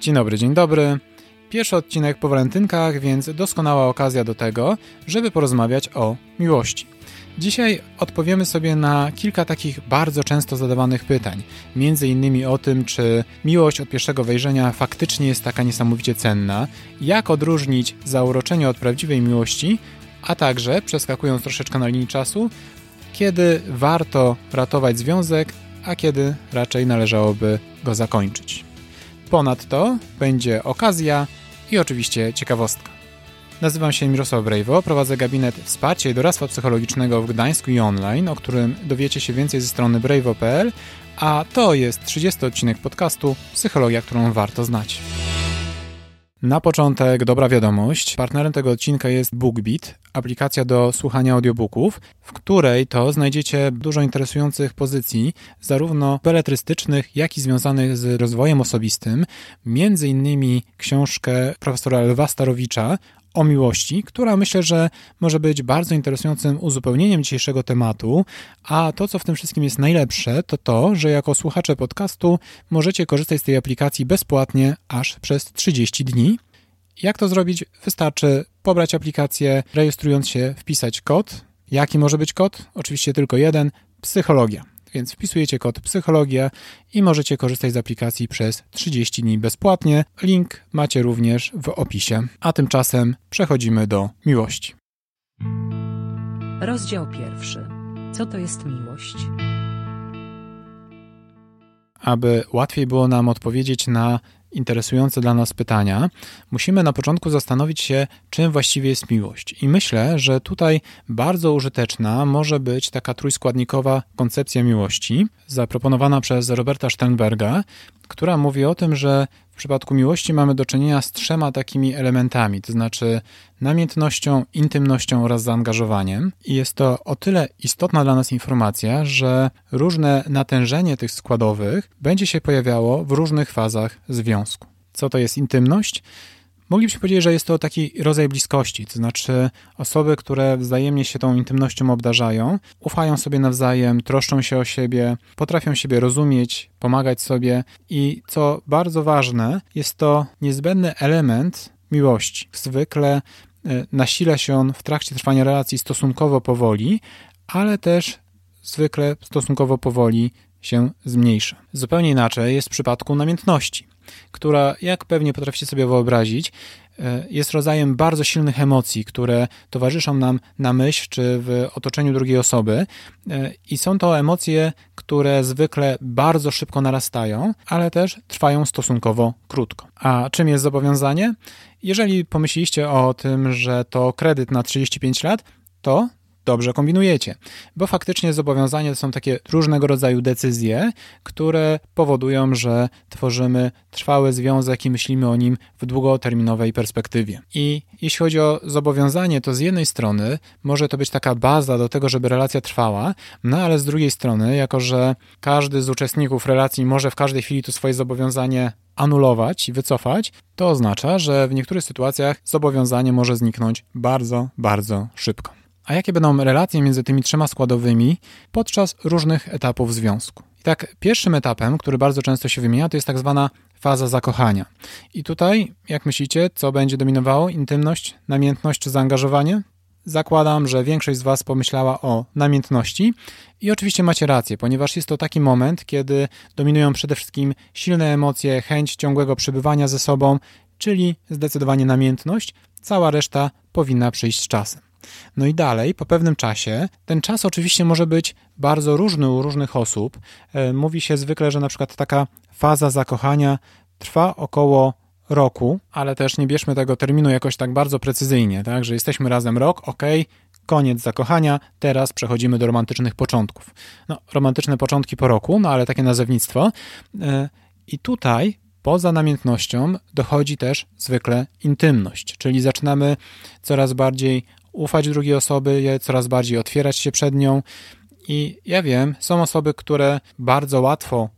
Dzień dobry, dzień dobry. Pierwszy odcinek po walentynkach, więc doskonała okazja do tego, żeby porozmawiać o miłości. Dzisiaj odpowiemy sobie na kilka takich bardzo często zadawanych pytań. Między innymi o tym, czy miłość od pierwszego wejrzenia faktycznie jest taka niesamowicie cenna, jak odróżnić zauroczenie od prawdziwej miłości, a także, przeskakując troszeczkę na linii czasu, kiedy warto ratować związek, a kiedy raczej należałoby go zakończyć. Ponadto będzie okazja i oczywiście ciekawostka. Nazywam się Mirosław Brejwo, prowadzę gabinet wsparcia i doradztwa psychologicznego w Gdańsku i online, o którym dowiecie się więcej ze strony brejwo.pl, a to jest 30 odcinek podcastu Psychologia, którą warto znać. Na początek dobra wiadomość. Partnerem tego odcinka jest BookBeat, aplikacja do słuchania audiobooków, w której to znajdziecie dużo interesujących pozycji, zarówno beletrystycznych, jak i związanych z rozwojem osobistym, między innymi książkę profesora Lwa Starowicza o miłości, która myślę, że może być bardzo interesującym uzupełnieniem dzisiejszego tematu. A to, co w tym wszystkim jest najlepsze, to to, że jako słuchacze podcastu możecie korzystać z tej aplikacji bezpłatnie aż przez 30 dni. Jak to zrobić? Wystarczy pobrać aplikację, rejestrując się, wpisać kod. Jaki może być kod? Oczywiście tylko jeden psychologia. Więc wpisujecie kod psychologia i możecie korzystać z aplikacji przez 30 dni bezpłatnie. Link macie również w opisie. A tymczasem przechodzimy do miłości. Rozdział pierwszy. Co to jest miłość? Aby łatwiej było nam odpowiedzieć na interesujące dla nas pytania, musimy na początku zastanowić się, czym właściwie jest miłość. I myślę, że tutaj bardzo użyteczna może być taka trójskładnikowa koncepcja miłości, zaproponowana przez Roberta Sternberga, która mówi o tym, że w przypadku miłości mamy do czynienia z trzema takimi elementami, to znaczy namiętnością, intymnością oraz zaangażowaniem. I jest to o tyle istotna dla nas informacja, że różne natężenie tych składowych będzie się pojawiało w różnych fazach związku. Co to jest intymność? Moglibyśmy powiedzieć, że jest to taki rodzaj bliskości, to znaczy osoby, które wzajemnie się tą intymnością obdarzają, ufają sobie nawzajem, troszczą się o siebie, potrafią siebie rozumieć, pomagać sobie i co bardzo ważne, jest to niezbędny element miłości. Zwykle e, nasila się on w trakcie trwania relacji stosunkowo powoli, ale też zwykle stosunkowo powoli się zmniejsza. Zupełnie inaczej jest w przypadku namiętności która, jak pewnie potraficie sobie wyobrazić, e, jest rodzajem bardzo silnych emocji, które towarzyszą nam na myśl czy w otoczeniu drugiej osoby. E, I są to emocje, które zwykle bardzo szybko narastają, ale też trwają stosunkowo krótko. A czym jest zobowiązanie? Jeżeli pomyśleliście o tym, że to kredyt na 35 lat, to dobrze kombinujecie, bo faktycznie zobowiązania to są takie różnego rodzaju decyzje, które powodują, że tworzymy trwały związek i myślimy o nim w długoterminowej perspektywie. I jeśli chodzi o zobowiązanie, to z jednej strony może to być taka baza do tego, żeby relacja trwała, no ale z drugiej strony, jako że każdy z uczestników relacji może w każdej chwili to swoje zobowiązanie anulować i wycofać, to oznacza, że w niektórych sytuacjach zobowiązanie może zniknąć bardzo, bardzo szybko. A jakie będą relacje między tymi trzema składowymi podczas różnych etapów związku? I tak, pierwszym etapem, który bardzo często się wymienia, to jest tak zwana faza zakochania. I tutaj, jak myślicie, co będzie dominowało? Intymność, namiętność czy zaangażowanie? Zakładam, że większość z Was pomyślała o namiętności i oczywiście macie rację, ponieważ jest to taki moment, kiedy dominują przede wszystkim silne emocje, chęć ciągłego przebywania ze sobą, czyli zdecydowanie namiętność. Cała reszta powinna przyjść z czasem. No i dalej, po pewnym czasie, ten czas oczywiście może być bardzo różny u różnych osób. E, mówi się zwykle, że na przykład taka faza zakochania trwa około roku, ale też nie bierzmy tego terminu jakoś tak bardzo precyzyjnie, tak, że jesteśmy razem rok, ok, koniec zakochania, teraz przechodzimy do romantycznych początków. No, romantyczne początki po roku, no ale takie nazewnictwo. E, I tutaj poza namiętnością dochodzi też zwykle intymność, czyli zaczynamy coraz bardziej ufać drugiej osoby, coraz bardziej otwierać się przed nią. I ja wiem, są osoby, które bardzo łatwo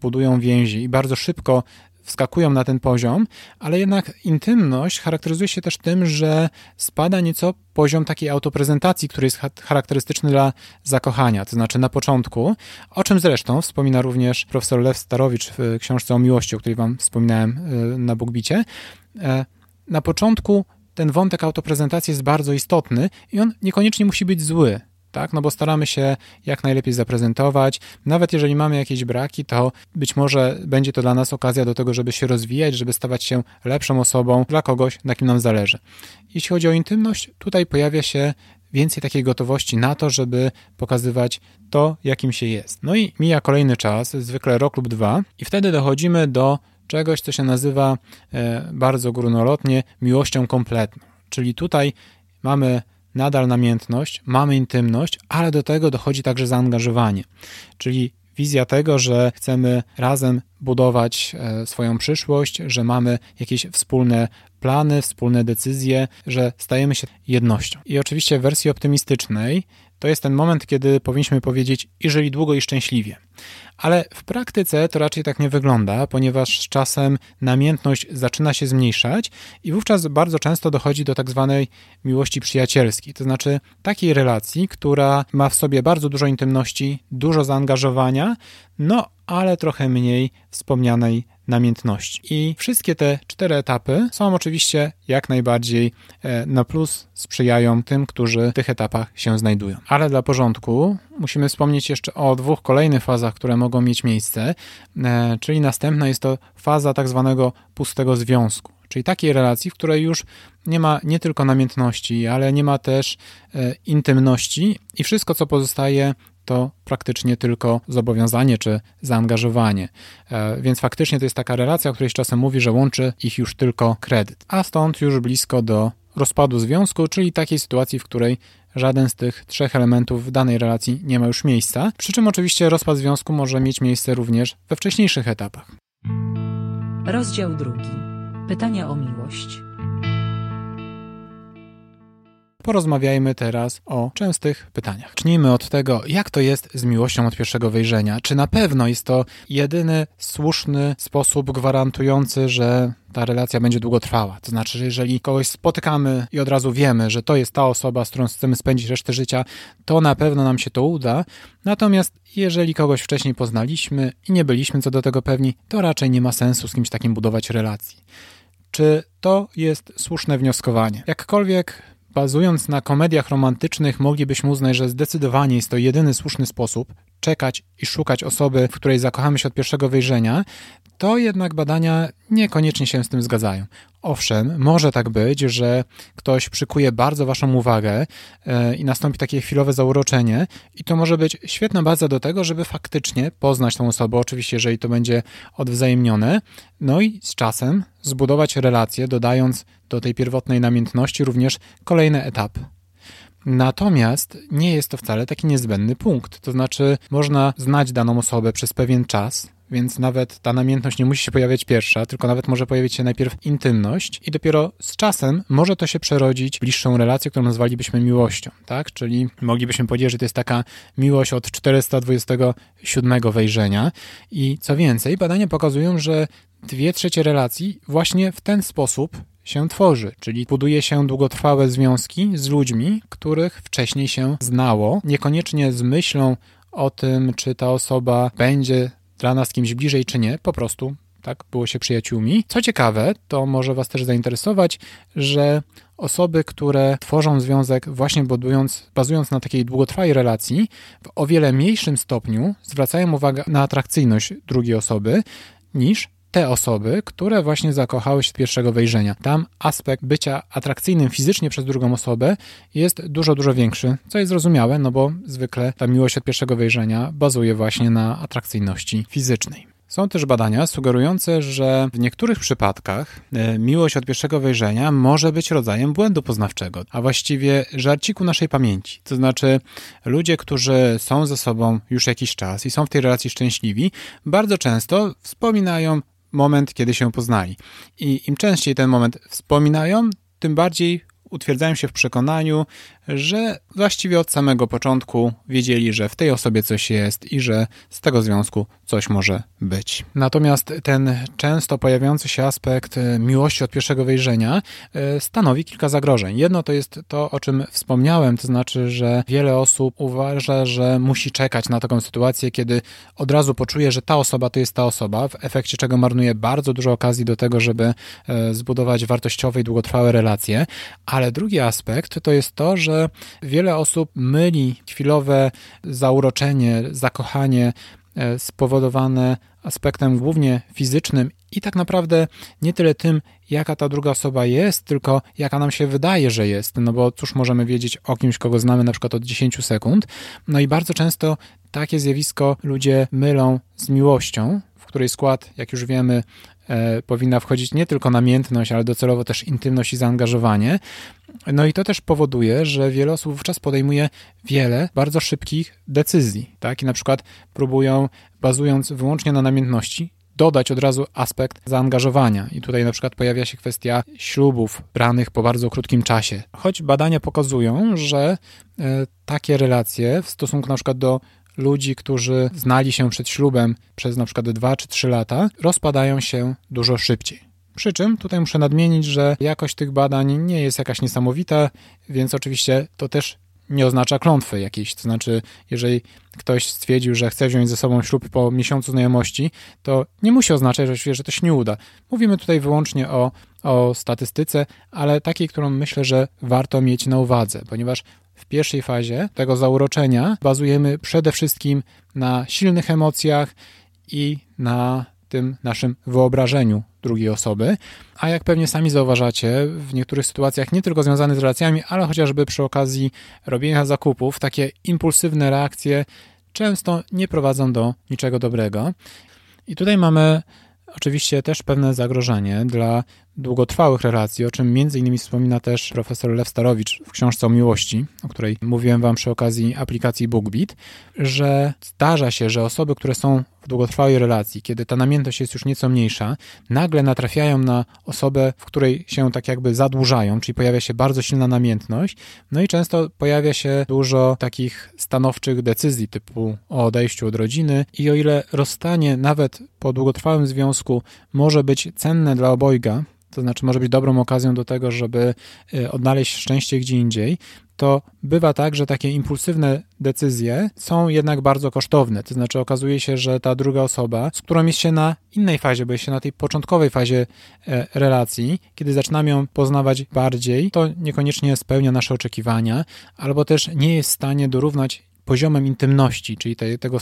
budują więzi i bardzo szybko wskakują na ten poziom, ale jednak intymność charakteryzuje się też tym, że spada nieco poziom takiej autoprezentacji, który jest charakterystyczny dla zakochania, to znaczy na początku, o czym zresztą wspomina również profesor Lew Starowicz w książce o miłości, o której wam wspominałem e, na Bugbicie. E, na początku ten wątek autoprezentacji jest bardzo istotny i on niekoniecznie musi być zły tak? No bo staramy się jak najlepiej zaprezentować. Nawet jeżeli mamy jakieś braki, to być może będzie to dla nas okazja do tego, żeby się rozwijać, żeby stawać się lepszą osobą dla kogoś, na kim nam zależy. Jeśli chodzi o intymność, tutaj pojawia się więcej takiej gotowości na to, żeby pokazywać to, jakim się jest. No i mija kolejny czas, zwykle rok lub dwa, i wtedy dochodzimy do czegoś, co się nazywa e, bardzo górnolotnie miłością kompletną. Czyli tutaj mamy nadal namiętność, mamy intymność, ale do tego dochodzi także zaangażowanie. Czyli wizja tego, że chcemy razem budować e, swoją przyszłość, że mamy jakieś wspólne plany, wspólne decyzje, że stajemy się jednością. I oczywiście w wersji optymistycznej to jest ten moment, kiedy powinniśmy powiedzieć i żyli długo i szczęśliwie. Ale w praktyce to raczej tak nie wygląda, ponieważ z czasem namiętność zaczyna się zmniejszać i wówczas bardzo często dochodzi do tak zwanej miłości przyjacielskiej, to znaczy takiej relacji, która ma w sobie bardzo dużo intymności, dużo zaangażowania, no ale trochę mniej wspomnianej namiętności. I wszystkie te cztery etapy są oczywiście jak najbardziej e, na plus, sprzyjają tym, którzy w tych etapach się znajdują. Ale dla porządku musimy wspomnieć jeszcze o dwóch kolejnych fazach, które mogą mieć miejsce, e, czyli następna jest to faza tak zwanego pustego związku. Czyli takiej relacji, w której już nie ma nie tylko namiętności, ale nie ma też e, intymności i wszystko, co pozostaje, to praktycznie tylko zobowiązanie czy zaangażowanie. E, więc faktycznie to jest taka relacja, o której czasem mówi, że łączy ich już tylko kredyt. A stąd już blisko do rozpadu związku, czyli takiej sytuacji, w której żaden z tych trzech elementów w danej relacji nie ma już miejsca. Przy czym oczywiście rozpad związku może mieć miejsce również we wcześniejszych etapach. Rozdział drugi. Pytania o miłość. Porozmawiajmy teraz o częstych pytaniach. Zacznijmy od tego, jak to jest z miłością od pierwszego wejrzenia. Czy na pewno jest to jedyny słuszny sposób gwarantujący, że ta relacja będzie długo trwała. To znaczy, że jeżeli kogoś spotykamy i od razu wiemy, że to jest ta osoba, z którą chcemy spędzić resztę życia, to na pewno nam się to uda. Natomiast jeżeli kogoś wcześniej poznaliśmy i nie byliśmy co do tego pewni, to raczej nie ma sensu z kimś takim budować relacji. Czy to jest słuszne wnioskowanie? Jakkolwiek bazując na komediach romantycznych, moglibyśmy uznać, że zdecydowanie jest to jedyny słuszny sposób czekać i szukać osoby, w której zakochamy się od pierwszego wejrzenia, to jednak badania niekoniecznie się z tym zgadzają. Owszem, może tak być, że ktoś przykuje bardzo Waszą uwagę e, i nastąpi takie chwilowe zauroczenie, i to może być świetna baza do tego, żeby faktycznie poznać tą osobę, oczywiście, jeżeli to będzie odwzajemnione, no i z czasem zbudować relację, dodając do tej pierwotnej namiętności również kolejne etapy. Natomiast nie jest to wcale taki niezbędny punkt. To znaczy, można znać daną osobę przez pewien czas, więc nawet ta namiętność nie musi się pojawiać pierwsza, tylko nawet może pojawić się najpierw intymność i dopiero z czasem może to się przerodzić w bliższą relację, którą nazwalibyśmy miłością, tak? Czyli moglibyśmy powiedzieć, że to jest taka miłość od 427 wejrzenia i co więcej, badania pokazują, że dwie trzecie relacji właśnie w ten sposób się tworzy, czyli buduje się długotrwałe związki z ludźmi, których wcześniej się znało, niekoniecznie z myślą o tym, czy ta osoba będzie dla nas kimś bliżej, czy nie, po prostu tak, było się przyjaciółmi. Co ciekawe, to może Was też zainteresować, że osoby, które tworzą związek właśnie budując, bazując na takiej długotrwałej relacji, w o wiele mniejszym stopniu zwracają uwagę na atrakcyjność drugiej osoby niż te osoby, które właśnie zakochały się z pierwszego wejrzenia. Tam aspekt bycia atrakcyjnym fizycznie przez drugą osobę jest dużo, dużo większy, co jest zrozumiałe, no bo zwykle ta miłość od pierwszego wejrzenia bazuje właśnie na atrakcyjności fizycznej. Są też badania sugerujące, że w niektórych przypadkach e, miłość od pierwszego wejrzenia może być rodzajem błędu poznawczego, a właściwie żarciku naszej pamięci. To znaczy, ludzie, którzy są ze sobą już jakiś czas i są w tej relacji szczęśliwi, bardzo często wspominają moment, kiedy się poznali. I im częściej ten moment wspominają, tym bardziej utwierdzają się w przekonaniu, że właściwie od samego początku wiedzieli, że w tej osobie coś jest i że z tego związku coś może być. Natomiast ten często pojawiający się aspekt e, miłości od pierwszego wejrzenia e, stanowi kilka zagrożeń. Jedno to jest to, o czym wspomniałem, to znaczy, że wiele osób uważa, że musi czekać na taką sytuację, kiedy od razu poczuje, że ta osoba to jest ta osoba, w efekcie czego marnuje bardzo dużo okazji do tego, żeby e, zbudować wartościowe i długotrwałe relacje. Ale drugi aspekt to jest to, że wiele osób myli chwilowe zauroczenie, zakochanie e, spowodowane aspektem głównie fizycznym i tak naprawdę nie tyle tym, jaka ta druga osoba jest, tylko jaka nam się wydaje, że jest. No bo cóż możemy wiedzieć o kimś, kogo znamy na przykład od 10 sekund. No i bardzo często takie zjawisko ludzie mylą z miłością, której skład, jak już wiemy, e, powinna wchodzić nie tylko namiętność, ale docelowo też intymność i zaangażowanie. No i to też powoduje, że wiele osób wówczas podejmuje wiele bardzo szybkich decyzji, tak? I na przykład próbują, bazując wyłącznie na namiętności, dodać od razu aspekt zaangażowania. I tutaj na przykład pojawia się kwestia ślubów branych po bardzo krótkim czasie. Choć badania pokazują, że e, takie relacje w stosunku na przykład do ludzi, którzy znali się przed ślubem przez na przykład 2 czy 3 lata, rozpadają się dużo szybciej. Przy czym tutaj muszę nadmienić, że jakość tych badań nie jest jakaś niesamowita, więc oczywiście to też nie oznacza klątwy jakiejś. To znaczy, jeżeli ktoś stwierdził, że chce wziąć ze sobą ślub po miesiącu znajomości, to nie musi oznaczać, że, że to się nie uda. Mówimy tutaj wyłącznie o, o statystyce, ale takiej, którą myślę, że warto mieć na uwadze, ponieważ w pierwszej fazie tego zauroczenia bazujemy przede wszystkim na silnych emocjach i na tym naszym wyobrażeniu drugiej osoby, a jak pewnie sami zauważacie, w niektórych sytuacjach nie tylko związanych z relacjami, ale chociażby przy okazji robienia zakupów, takie impulsywne reakcje często nie prowadzą do niczego dobrego. I tutaj mamy oczywiście też pewne zagrożenie dla długotrwałych relacji, o czym między innymi wspomina też profesor Lew Starowicz w książce o miłości, o której mówiłem wam przy okazji aplikacji BookBeat, że zdarza się, że osoby, które są w długotrwałej relacji, kiedy ta namiętność jest już nieco mniejsza, nagle natrafiają na osobę, w której się tak jakby zadłużają, czyli pojawia się bardzo silna namiętność, no i często pojawia się dużo takich stanowczych decyzji typu o odejściu od rodziny i o ile rozstanie nawet po długotrwałym związku może być cenne dla obojga, to znaczy może być dobrą okazją do tego, żeby y, odnaleźć szczęście gdzie indziej, to bywa tak, że takie impulsywne decyzje są jednak bardzo kosztowne. To znaczy okazuje się, że ta druga osoba, z którą jest się na innej fazie, bo jest się na tej początkowej fazie e, relacji, kiedy zaczynamy ją poznawać bardziej, to niekoniecznie spełnia nasze oczekiwania, albo też nie jest w stanie dorównać poziomem intymności, czyli tego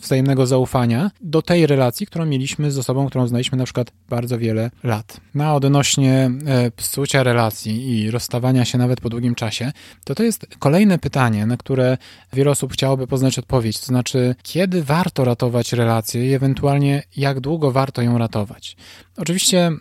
wzajemnego zaufania, do tej relacji, którą mieliśmy z osobą, którą znaliśmy na przykład bardzo wiele lat. No odnośnie e, psucia relacji i rozstawania się nawet po długim czasie, to to jest kolejne pytanie, na które wiele osób chciałoby poznać odpowiedź, to znaczy kiedy warto ratować relację i ewentualnie jak długo warto ją ratować. Oczywiście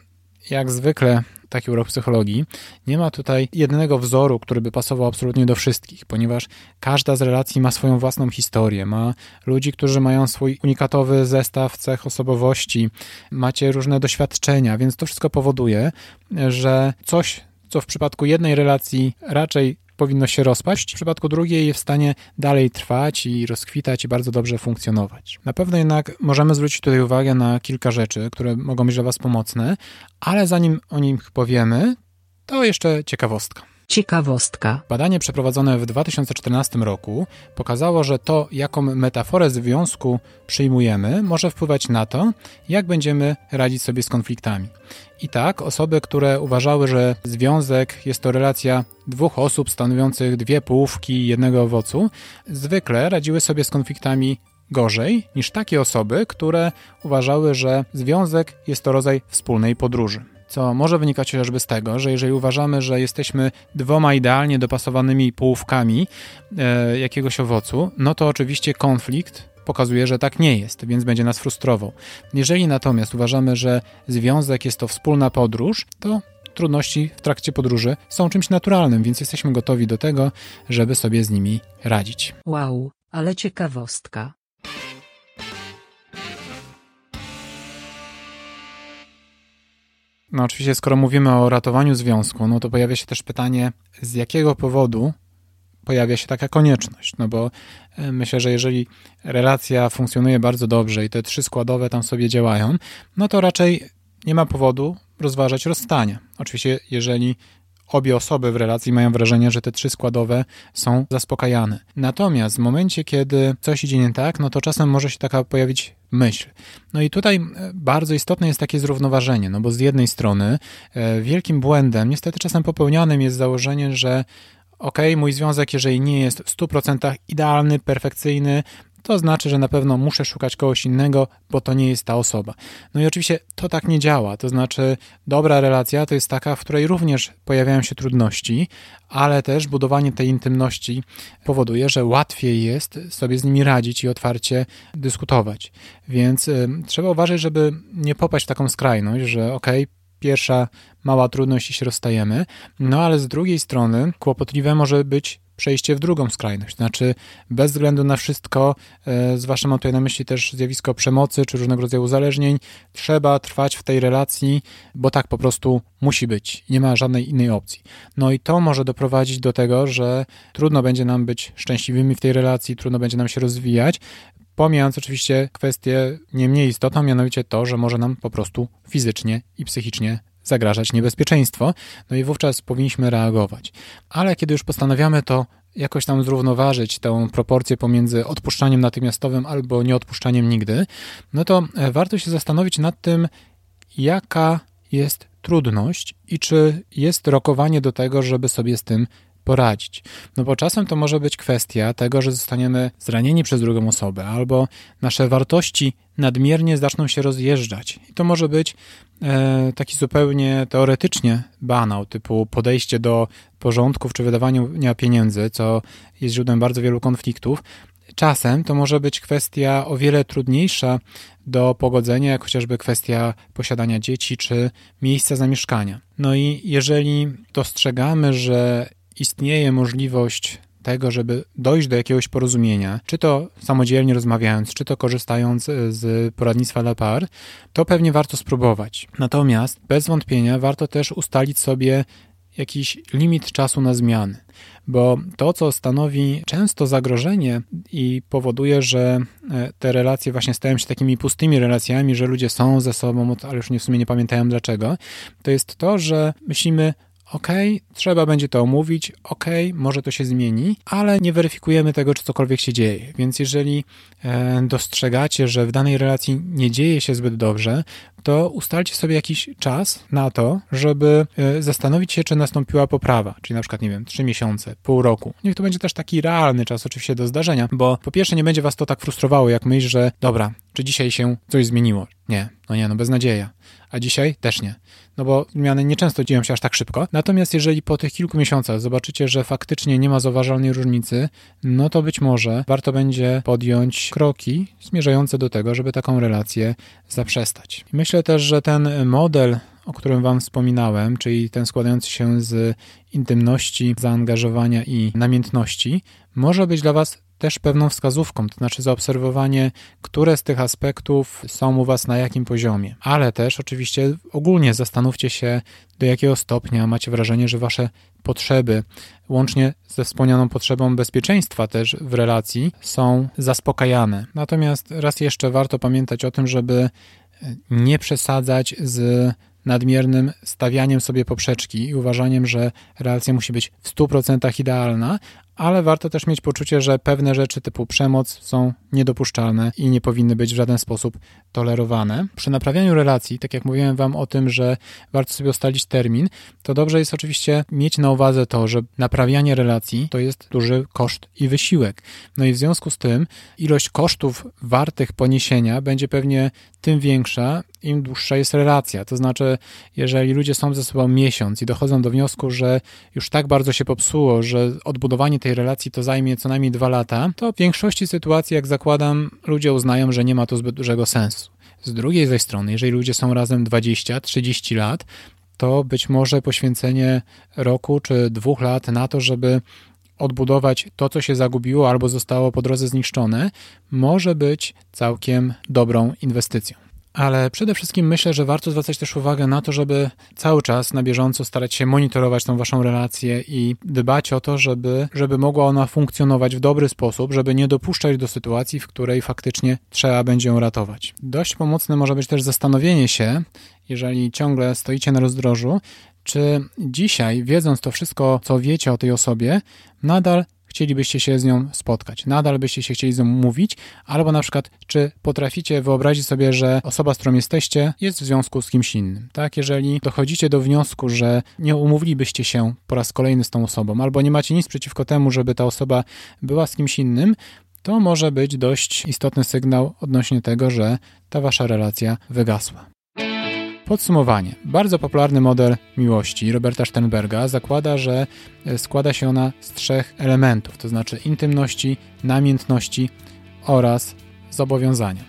jak zwykle taki urok psychologii, nie ma tutaj jednego wzoru, który by pasował absolutnie do wszystkich, ponieważ każda z relacji ma swoją własną historię, ma ludzi, którzy mają swój unikatowy zestaw cech osobowości, macie różne doświadczenia, więc to wszystko powoduje, że coś, co w przypadku jednej relacji raczej powinno się rozpaść, w przypadku drugiej jest w stanie dalej trwać i rozkwitać i bardzo dobrze funkcjonować. Na pewno jednak możemy zwrócić tutaj uwagę na kilka rzeczy, które mogą być dla Was pomocne, ale zanim o nich powiemy, to jeszcze ciekawostka. Ciekawostka. Badanie przeprowadzone w 2014 roku pokazało, że to, jaką metaforę związku przyjmujemy, może wpływać na to, jak będziemy radzić sobie z konfliktami. I tak, osoby, które uważały, że związek jest to relacja dwóch osób stanowiących dwie połówki jednego owocu, zwykle radziły sobie z konfliktami gorzej niż takie osoby, które uważały, że związek jest to rodzaj wspólnej podróży co może wynikać chociażby z tego, że jeżeli uważamy, że jesteśmy dwoma idealnie dopasowanymi połówkami e, jakiegoś owocu, no to oczywiście konflikt pokazuje, że tak nie jest, więc będzie nas frustrował. Jeżeli natomiast uważamy, że związek jest to wspólna podróż, to trudności w trakcie podróży są czymś naturalnym, więc jesteśmy gotowi do tego, żeby sobie z nimi radzić. Wow, ale ciekawostka. No oczywiście, skoro mówimy o ratowaniu związku, no to pojawia się też pytanie, z jakiego powodu pojawia się taka konieczność. No bo e, myślę, że jeżeli relacja funkcjonuje bardzo dobrze i te trzy składowe tam sobie działają, no to raczej nie ma powodu rozważać rozstania. Oczywiście, jeżeli obie osoby w relacji mają wrażenie, że te trzy składowe są zaspokajane. Natomiast w momencie, kiedy coś idzie nie tak, no to czasem może się taka pojawić myśl. No i tutaj e, bardzo istotne jest takie zrównoważenie, no bo z jednej strony e, wielkim błędem, niestety czasem popełnianym jest założenie, że ok, mój związek, jeżeli nie jest w 100% idealny, perfekcyjny, to znaczy, że na pewno muszę szukać kogoś innego, bo to nie jest ta osoba. No i oczywiście to tak nie działa. To znaczy, dobra relacja to jest taka, w której również pojawiają się trudności, ale też budowanie tej intymności powoduje, że łatwiej jest sobie z nimi radzić i otwarcie dyskutować. Więc y, trzeba uważać, żeby nie popaść w taką skrajność, że ok, pierwsza mała trudność i się rozstajemy, no ale z drugiej strony kłopotliwe może być przejście w drugą skrajność. Znaczy, bez względu na wszystko, e, zwłaszcza mam tutaj na myśli też zjawisko przemocy czy różnego rodzaju uzależnień, trzeba trwać w tej relacji, bo tak po prostu musi być. Nie ma żadnej innej opcji. No i to może doprowadzić do tego, że trudno będzie nam być szczęśliwymi w tej relacji, trudno będzie nam się rozwijać, pomijając oczywiście kwestię nie mniej istotną, mianowicie to, że może nam po prostu fizycznie i psychicznie zagrażać niebezpieczeństwo, no i wówczas powinniśmy reagować. Ale kiedy już postanawiamy to jakoś tam zrównoważyć tę proporcję pomiędzy odpuszczaniem natychmiastowym albo nieodpuszczaniem nigdy, no to e, warto się zastanowić nad tym, jaka jest trudność i czy jest rokowanie do tego, żeby sobie z tym poradzić. No bo czasem to może być kwestia tego, że zostaniemy zranieni przez drugą osobę, albo nasze wartości nadmiernie zaczną się rozjeżdżać. I to może być taki zupełnie teoretycznie banał, typu podejście do porządków czy wydawania pieniędzy, co jest źródłem bardzo wielu konfliktów. Czasem to może być kwestia o wiele trudniejsza do pogodzenia, jak chociażby kwestia posiadania dzieci czy miejsca zamieszkania. No i jeżeli dostrzegamy, że istnieje możliwość tego, żeby dojść do jakiegoś porozumienia, czy to samodzielnie rozmawiając, czy to korzystając e, z poradnictwa La Par, to pewnie warto spróbować. Natomiast bez wątpienia warto też ustalić sobie jakiś limit czasu na zmiany, bo to, co stanowi często zagrożenie i powoduje, że e, te relacje właśnie stają się takimi pustymi relacjami, że ludzie są ze sobą, ale już nie w sumie nie pamiętają dlaczego, to jest to, że myślimy, ok, trzeba będzie to omówić, ok, może to się zmieni, ale nie weryfikujemy tego, czy cokolwiek się dzieje. Więc jeżeli e, dostrzegacie, że w danej relacji nie dzieje się zbyt dobrze, to ustalcie sobie jakiś czas na to, żeby e, zastanowić się, czy nastąpiła poprawa, czyli na przykład, nie wiem, trzy miesiące, pół roku. Niech to będzie też taki realny czas oczywiście do zdarzenia, bo po pierwsze nie będzie was to tak frustrowało, jak myśl, że dobra, czy dzisiaj się coś zmieniło? Nie, no nie, no beznadzieja. A dzisiaj też nie. No bo zmiany nieczęsto dzieją się aż tak szybko. Natomiast jeżeli po tych kilku miesiącach zobaczycie, że faktycznie nie ma zauważalnej różnicy, no to być może warto będzie podjąć kroki zmierzające do tego, żeby taką relację zaprzestać. Myślę też, że ten model o którym Wam wspominałem, czyli ten składający się z intymności, zaangażowania i namiętności, może być dla Was też pewną wskazówką, to znaczy zaobserwowanie, które z tych aspektów są u Was na jakim poziomie. Ale też oczywiście ogólnie zastanówcie się, do jakiego stopnia macie wrażenie, że Wasze potrzeby, łącznie ze wspomnianą potrzebą bezpieczeństwa też w relacji, są zaspokajane. Natomiast raz jeszcze warto pamiętać o tym, żeby nie przesadzać z nadmiernym stawianiem sobie poprzeczki i uważaniem, że relacja musi być w 100% idealna, ale warto też mieć poczucie, że pewne rzeczy typu przemoc są niedopuszczalne i nie powinny być w żaden sposób tolerowane. Przy naprawianiu relacji, tak jak mówiłem Wam o tym, że warto sobie ustalić termin, to dobrze jest oczywiście mieć na uwadze to, że naprawianie relacji to jest duży koszt i wysiłek. No i w związku z tym ilość kosztów wartych poniesienia będzie pewnie tym większa, im dłuższa jest relacja. To znaczy, jeżeli ludzie są ze sobą miesiąc i dochodzą do wniosku, że już tak bardzo się popsuło, że odbudowanie tej relacji to zajmie co najmniej dwa lata, to w większości sytuacji, jak zakładam, ludzie uznają, że nie ma to zbyt dużego sensu. Z drugiej zaś strony, jeżeli ludzie są razem 20-30 lat, to być może poświęcenie roku czy dwóch lat na to, żeby odbudować to, co się zagubiło albo zostało po drodze zniszczone, może być całkiem dobrą inwestycją. Ale przede wszystkim myślę, że warto zwracać też uwagę na to, żeby cały czas na bieżąco starać się monitorować tą waszą relację i dbać o to, żeby, żeby mogła ona funkcjonować w dobry sposób, żeby nie dopuszczać do sytuacji, w której faktycznie trzeba będzie ją ratować. Dość pomocne może być też zastanowienie się, jeżeli ciągle stoicie na rozdrożu, czy dzisiaj, wiedząc to wszystko, co wiecie o tej osobie, nadal chcielibyście się z nią spotkać, nadal byście się chcieli z nią mówić, albo na przykład, czy potraficie wyobrazić sobie, że osoba, z którą jesteście, jest w związku z kimś innym. Tak, jeżeli dochodzicie do wniosku, że nie umówilibyście się po raz kolejny z tą osobą, albo nie macie nic przeciwko temu, żeby ta osoba była z kimś innym, to może być dość istotny sygnał odnośnie tego, że ta wasza relacja wygasła. Podsumowanie. Bardzo popularny model miłości Roberta Sternberga zakłada, że e, składa się ona z trzech elementów, to znaczy intymności, namiętności oraz zobowiązania.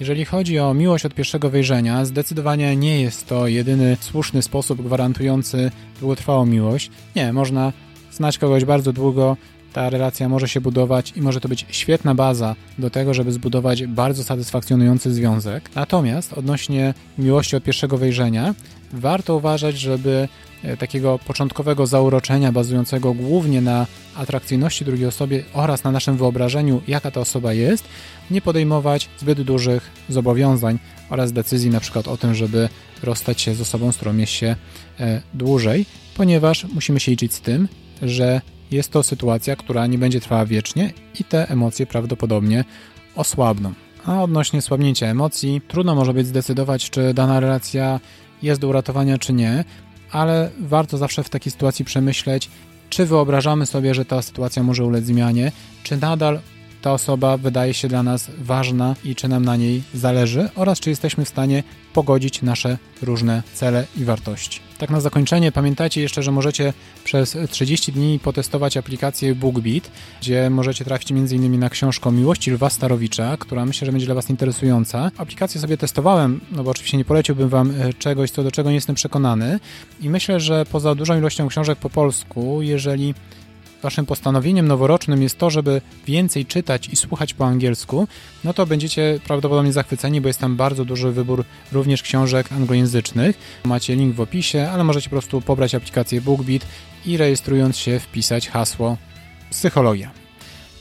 Jeżeli chodzi o miłość od pierwszego wejrzenia, zdecydowanie nie jest to jedyny słuszny sposób gwarantujący długotrwałą miłość. Nie, można znać kogoś bardzo długo ta relacja może się budować i może to być świetna baza do tego, żeby zbudować bardzo satysfakcjonujący związek. Natomiast odnośnie miłości od pierwszego wejrzenia, warto uważać, żeby e, takiego początkowego zauroczenia bazującego głównie na atrakcyjności drugiej osoby oraz na naszym wyobrażeniu, jaka ta osoba jest, nie podejmować zbyt dużych zobowiązań oraz decyzji na przykład o tym, żeby rozstać się z osobą, z którą jest się e, dłużej, ponieważ musimy się liczyć z tym, że jest to sytuacja, która nie będzie trwała wiecznie i te emocje prawdopodobnie osłabną. A odnośnie słabnięcia emocji, trudno może być zdecydować, czy dana relacja jest do uratowania, czy nie, ale warto zawsze w takiej sytuacji przemyśleć, czy wyobrażamy sobie, że ta sytuacja może ulec zmianie, czy nadal ta osoba wydaje się dla nas ważna i czy nam na niej zależy oraz czy jesteśmy w stanie pogodzić nasze różne cele i wartości. Tak na zakończenie pamiętajcie jeszcze, że możecie przez 30 dni potestować aplikację BookBeat, gdzie możecie trafić m.in. na książkę Miłości Lwa Starowicza, która myślę, że będzie dla Was interesująca. Aplikację sobie testowałem, no bo oczywiście nie poleciłbym Wam e, czegoś, co do czego nie jestem przekonany i myślę, że poza dużą ilością książek po polsku, jeżeli waszym postanowieniem noworocznym jest to, żeby więcej czytać i słuchać po angielsku, no to będziecie prawdopodobnie zachwyceni, bo jest tam bardzo duży wybór również książek anglojęzycznych. Macie link w opisie, ale możecie po prostu pobrać aplikację BookBeat i rejestrując się wpisać hasło psychologia.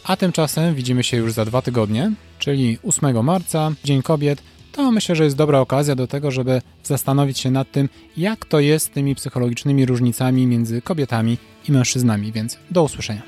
A tymczasem widzimy się już za dwa tygodnie, czyli 8 marca, Dzień Kobiet, to myślę, że jest dobra okazja do tego, żeby zastanowić się nad tym, jak to jest z tymi psychologicznymi różnicami między kobietami i mężczyznami, więc do usłyszenia.